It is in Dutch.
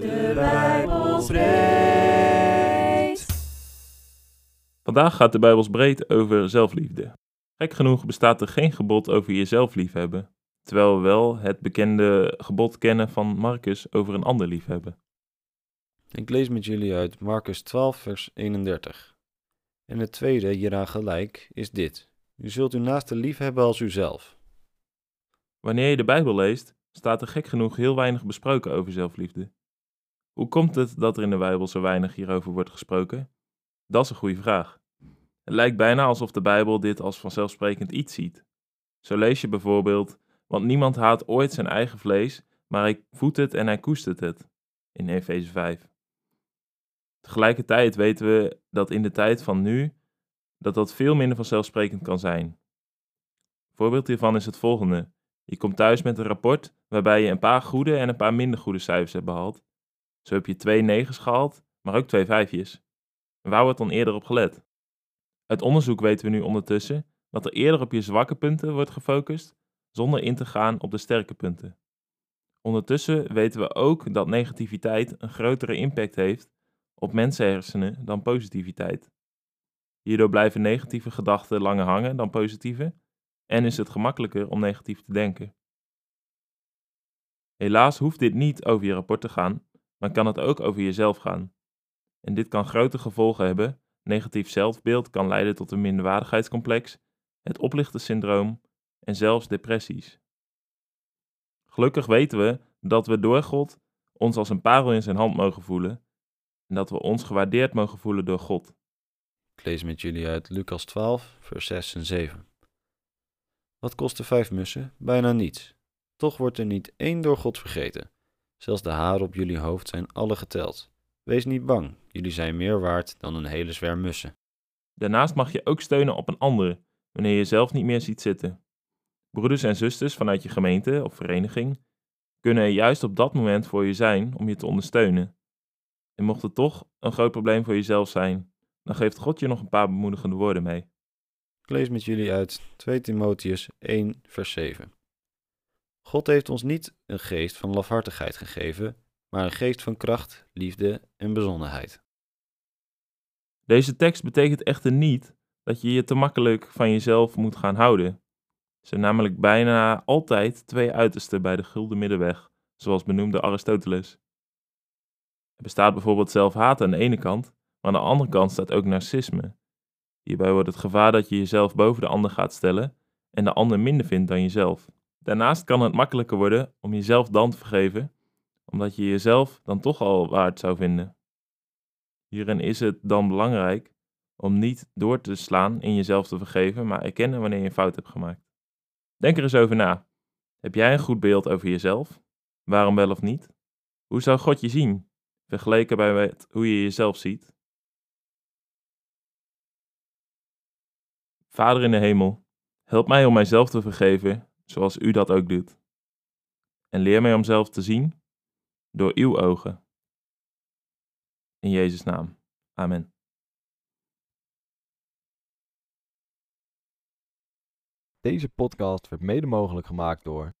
De Bijbel spreekt. Vandaag gaat de Bijbels breed over zelfliefde. Gek genoeg bestaat er geen gebod over jezelf liefhebben, terwijl we wel het bekende gebod kennen van Marcus over een ander liefhebben. Ik lees met jullie uit Marcus 12, vers 31. En het tweede, hieraan gelijk, is dit: U zult uw naaste liefhebben als uzelf. Wanneer je de Bijbel leest, staat er gek genoeg heel weinig besproken over zelfliefde. Hoe komt het dat er in de Bijbel zo weinig hierover wordt gesproken? Dat is een goede vraag. Het lijkt bijna alsof de Bijbel dit als vanzelfsprekend iets ziet. Zo lees je bijvoorbeeld: Want niemand haat ooit zijn eigen vlees, maar hij voedt het en hij koestert het. In Efeze 5. Tegelijkertijd weten we dat in de tijd van nu dat dat veel minder vanzelfsprekend kan zijn. Voorbeeld hiervan is het volgende. Je komt thuis met een rapport waarbij je een paar goede en een paar minder goede cijfers hebt behaald. Zo heb je twee negens gehaald, maar ook twee vijfjes. Waar wordt dan eerder op gelet? Uit onderzoek weten we nu ondertussen dat er eerder op je zwakke punten wordt gefocust, zonder in te gaan op de sterke punten. Ondertussen weten we ook dat negativiteit een grotere impact heeft op mensenhersenen dan positiviteit. Hierdoor blijven negatieve gedachten langer hangen dan positieve en is het gemakkelijker om negatief te denken. Helaas hoeft dit niet over je rapport te gaan, maar kan het ook over jezelf gaan. En dit kan grote gevolgen hebben. Negatief zelfbeeld kan leiden tot een minderwaardigheidscomplex, het oplichtersyndroom en zelfs depressies. Gelukkig weten we dat we door God ons als een parel in zijn hand mogen voelen en dat we ons gewaardeerd mogen voelen door God. Ik lees met jullie uit Lucas 12, vers 6 en 7. Wat kosten vijf mussen? Bijna niets. Toch wordt er niet één door God vergeten. Zelfs de haren op jullie hoofd zijn alle geteld. Wees niet bang, jullie zijn meer waard dan een hele zwerm mussen. Daarnaast mag je ook steunen op een ander wanneer je zelf niet meer ziet zitten. Broeders en zusters vanuit je gemeente of vereniging kunnen er juist op dat moment voor je zijn om je te ondersteunen. En mocht het toch een groot probleem voor jezelf zijn, dan geeft God je nog een paar bemoedigende woorden mee. Ik lees met jullie uit 2 Timotheus 1, vers 7. God heeft ons niet een geest van lafhartigheid gegeven, maar een geest van kracht, liefde en bezonnenheid. Deze tekst betekent echter niet dat je je te makkelijk van jezelf moet gaan houden. Er zijn namelijk bijna altijd twee uitersten bij de gulden middenweg, zoals benoemde Aristoteles. Er bestaat bijvoorbeeld zelfhaat aan de ene kant, maar aan de andere kant staat ook narcisme. Hierbij wordt het gevaar dat je jezelf boven de ander gaat stellen en de ander minder vindt dan jezelf. Daarnaast kan het makkelijker worden om jezelf dan te vergeven, omdat je jezelf dan toch al waard zou vinden. Hierin is het dan belangrijk om niet door te slaan in jezelf te vergeven, maar erkennen wanneer je een fout hebt gemaakt. Denk er eens over na. Heb jij een goed beeld over jezelf? Waarom wel of niet? Hoe zou God je zien, vergeleken bij hoe je jezelf ziet? Vader in de hemel, help mij om mijzelf te vergeven zoals u dat ook doet. En leer mij om zelf te zien door uw ogen. In Jezus' naam. Amen. Deze podcast werd mede mogelijk gemaakt door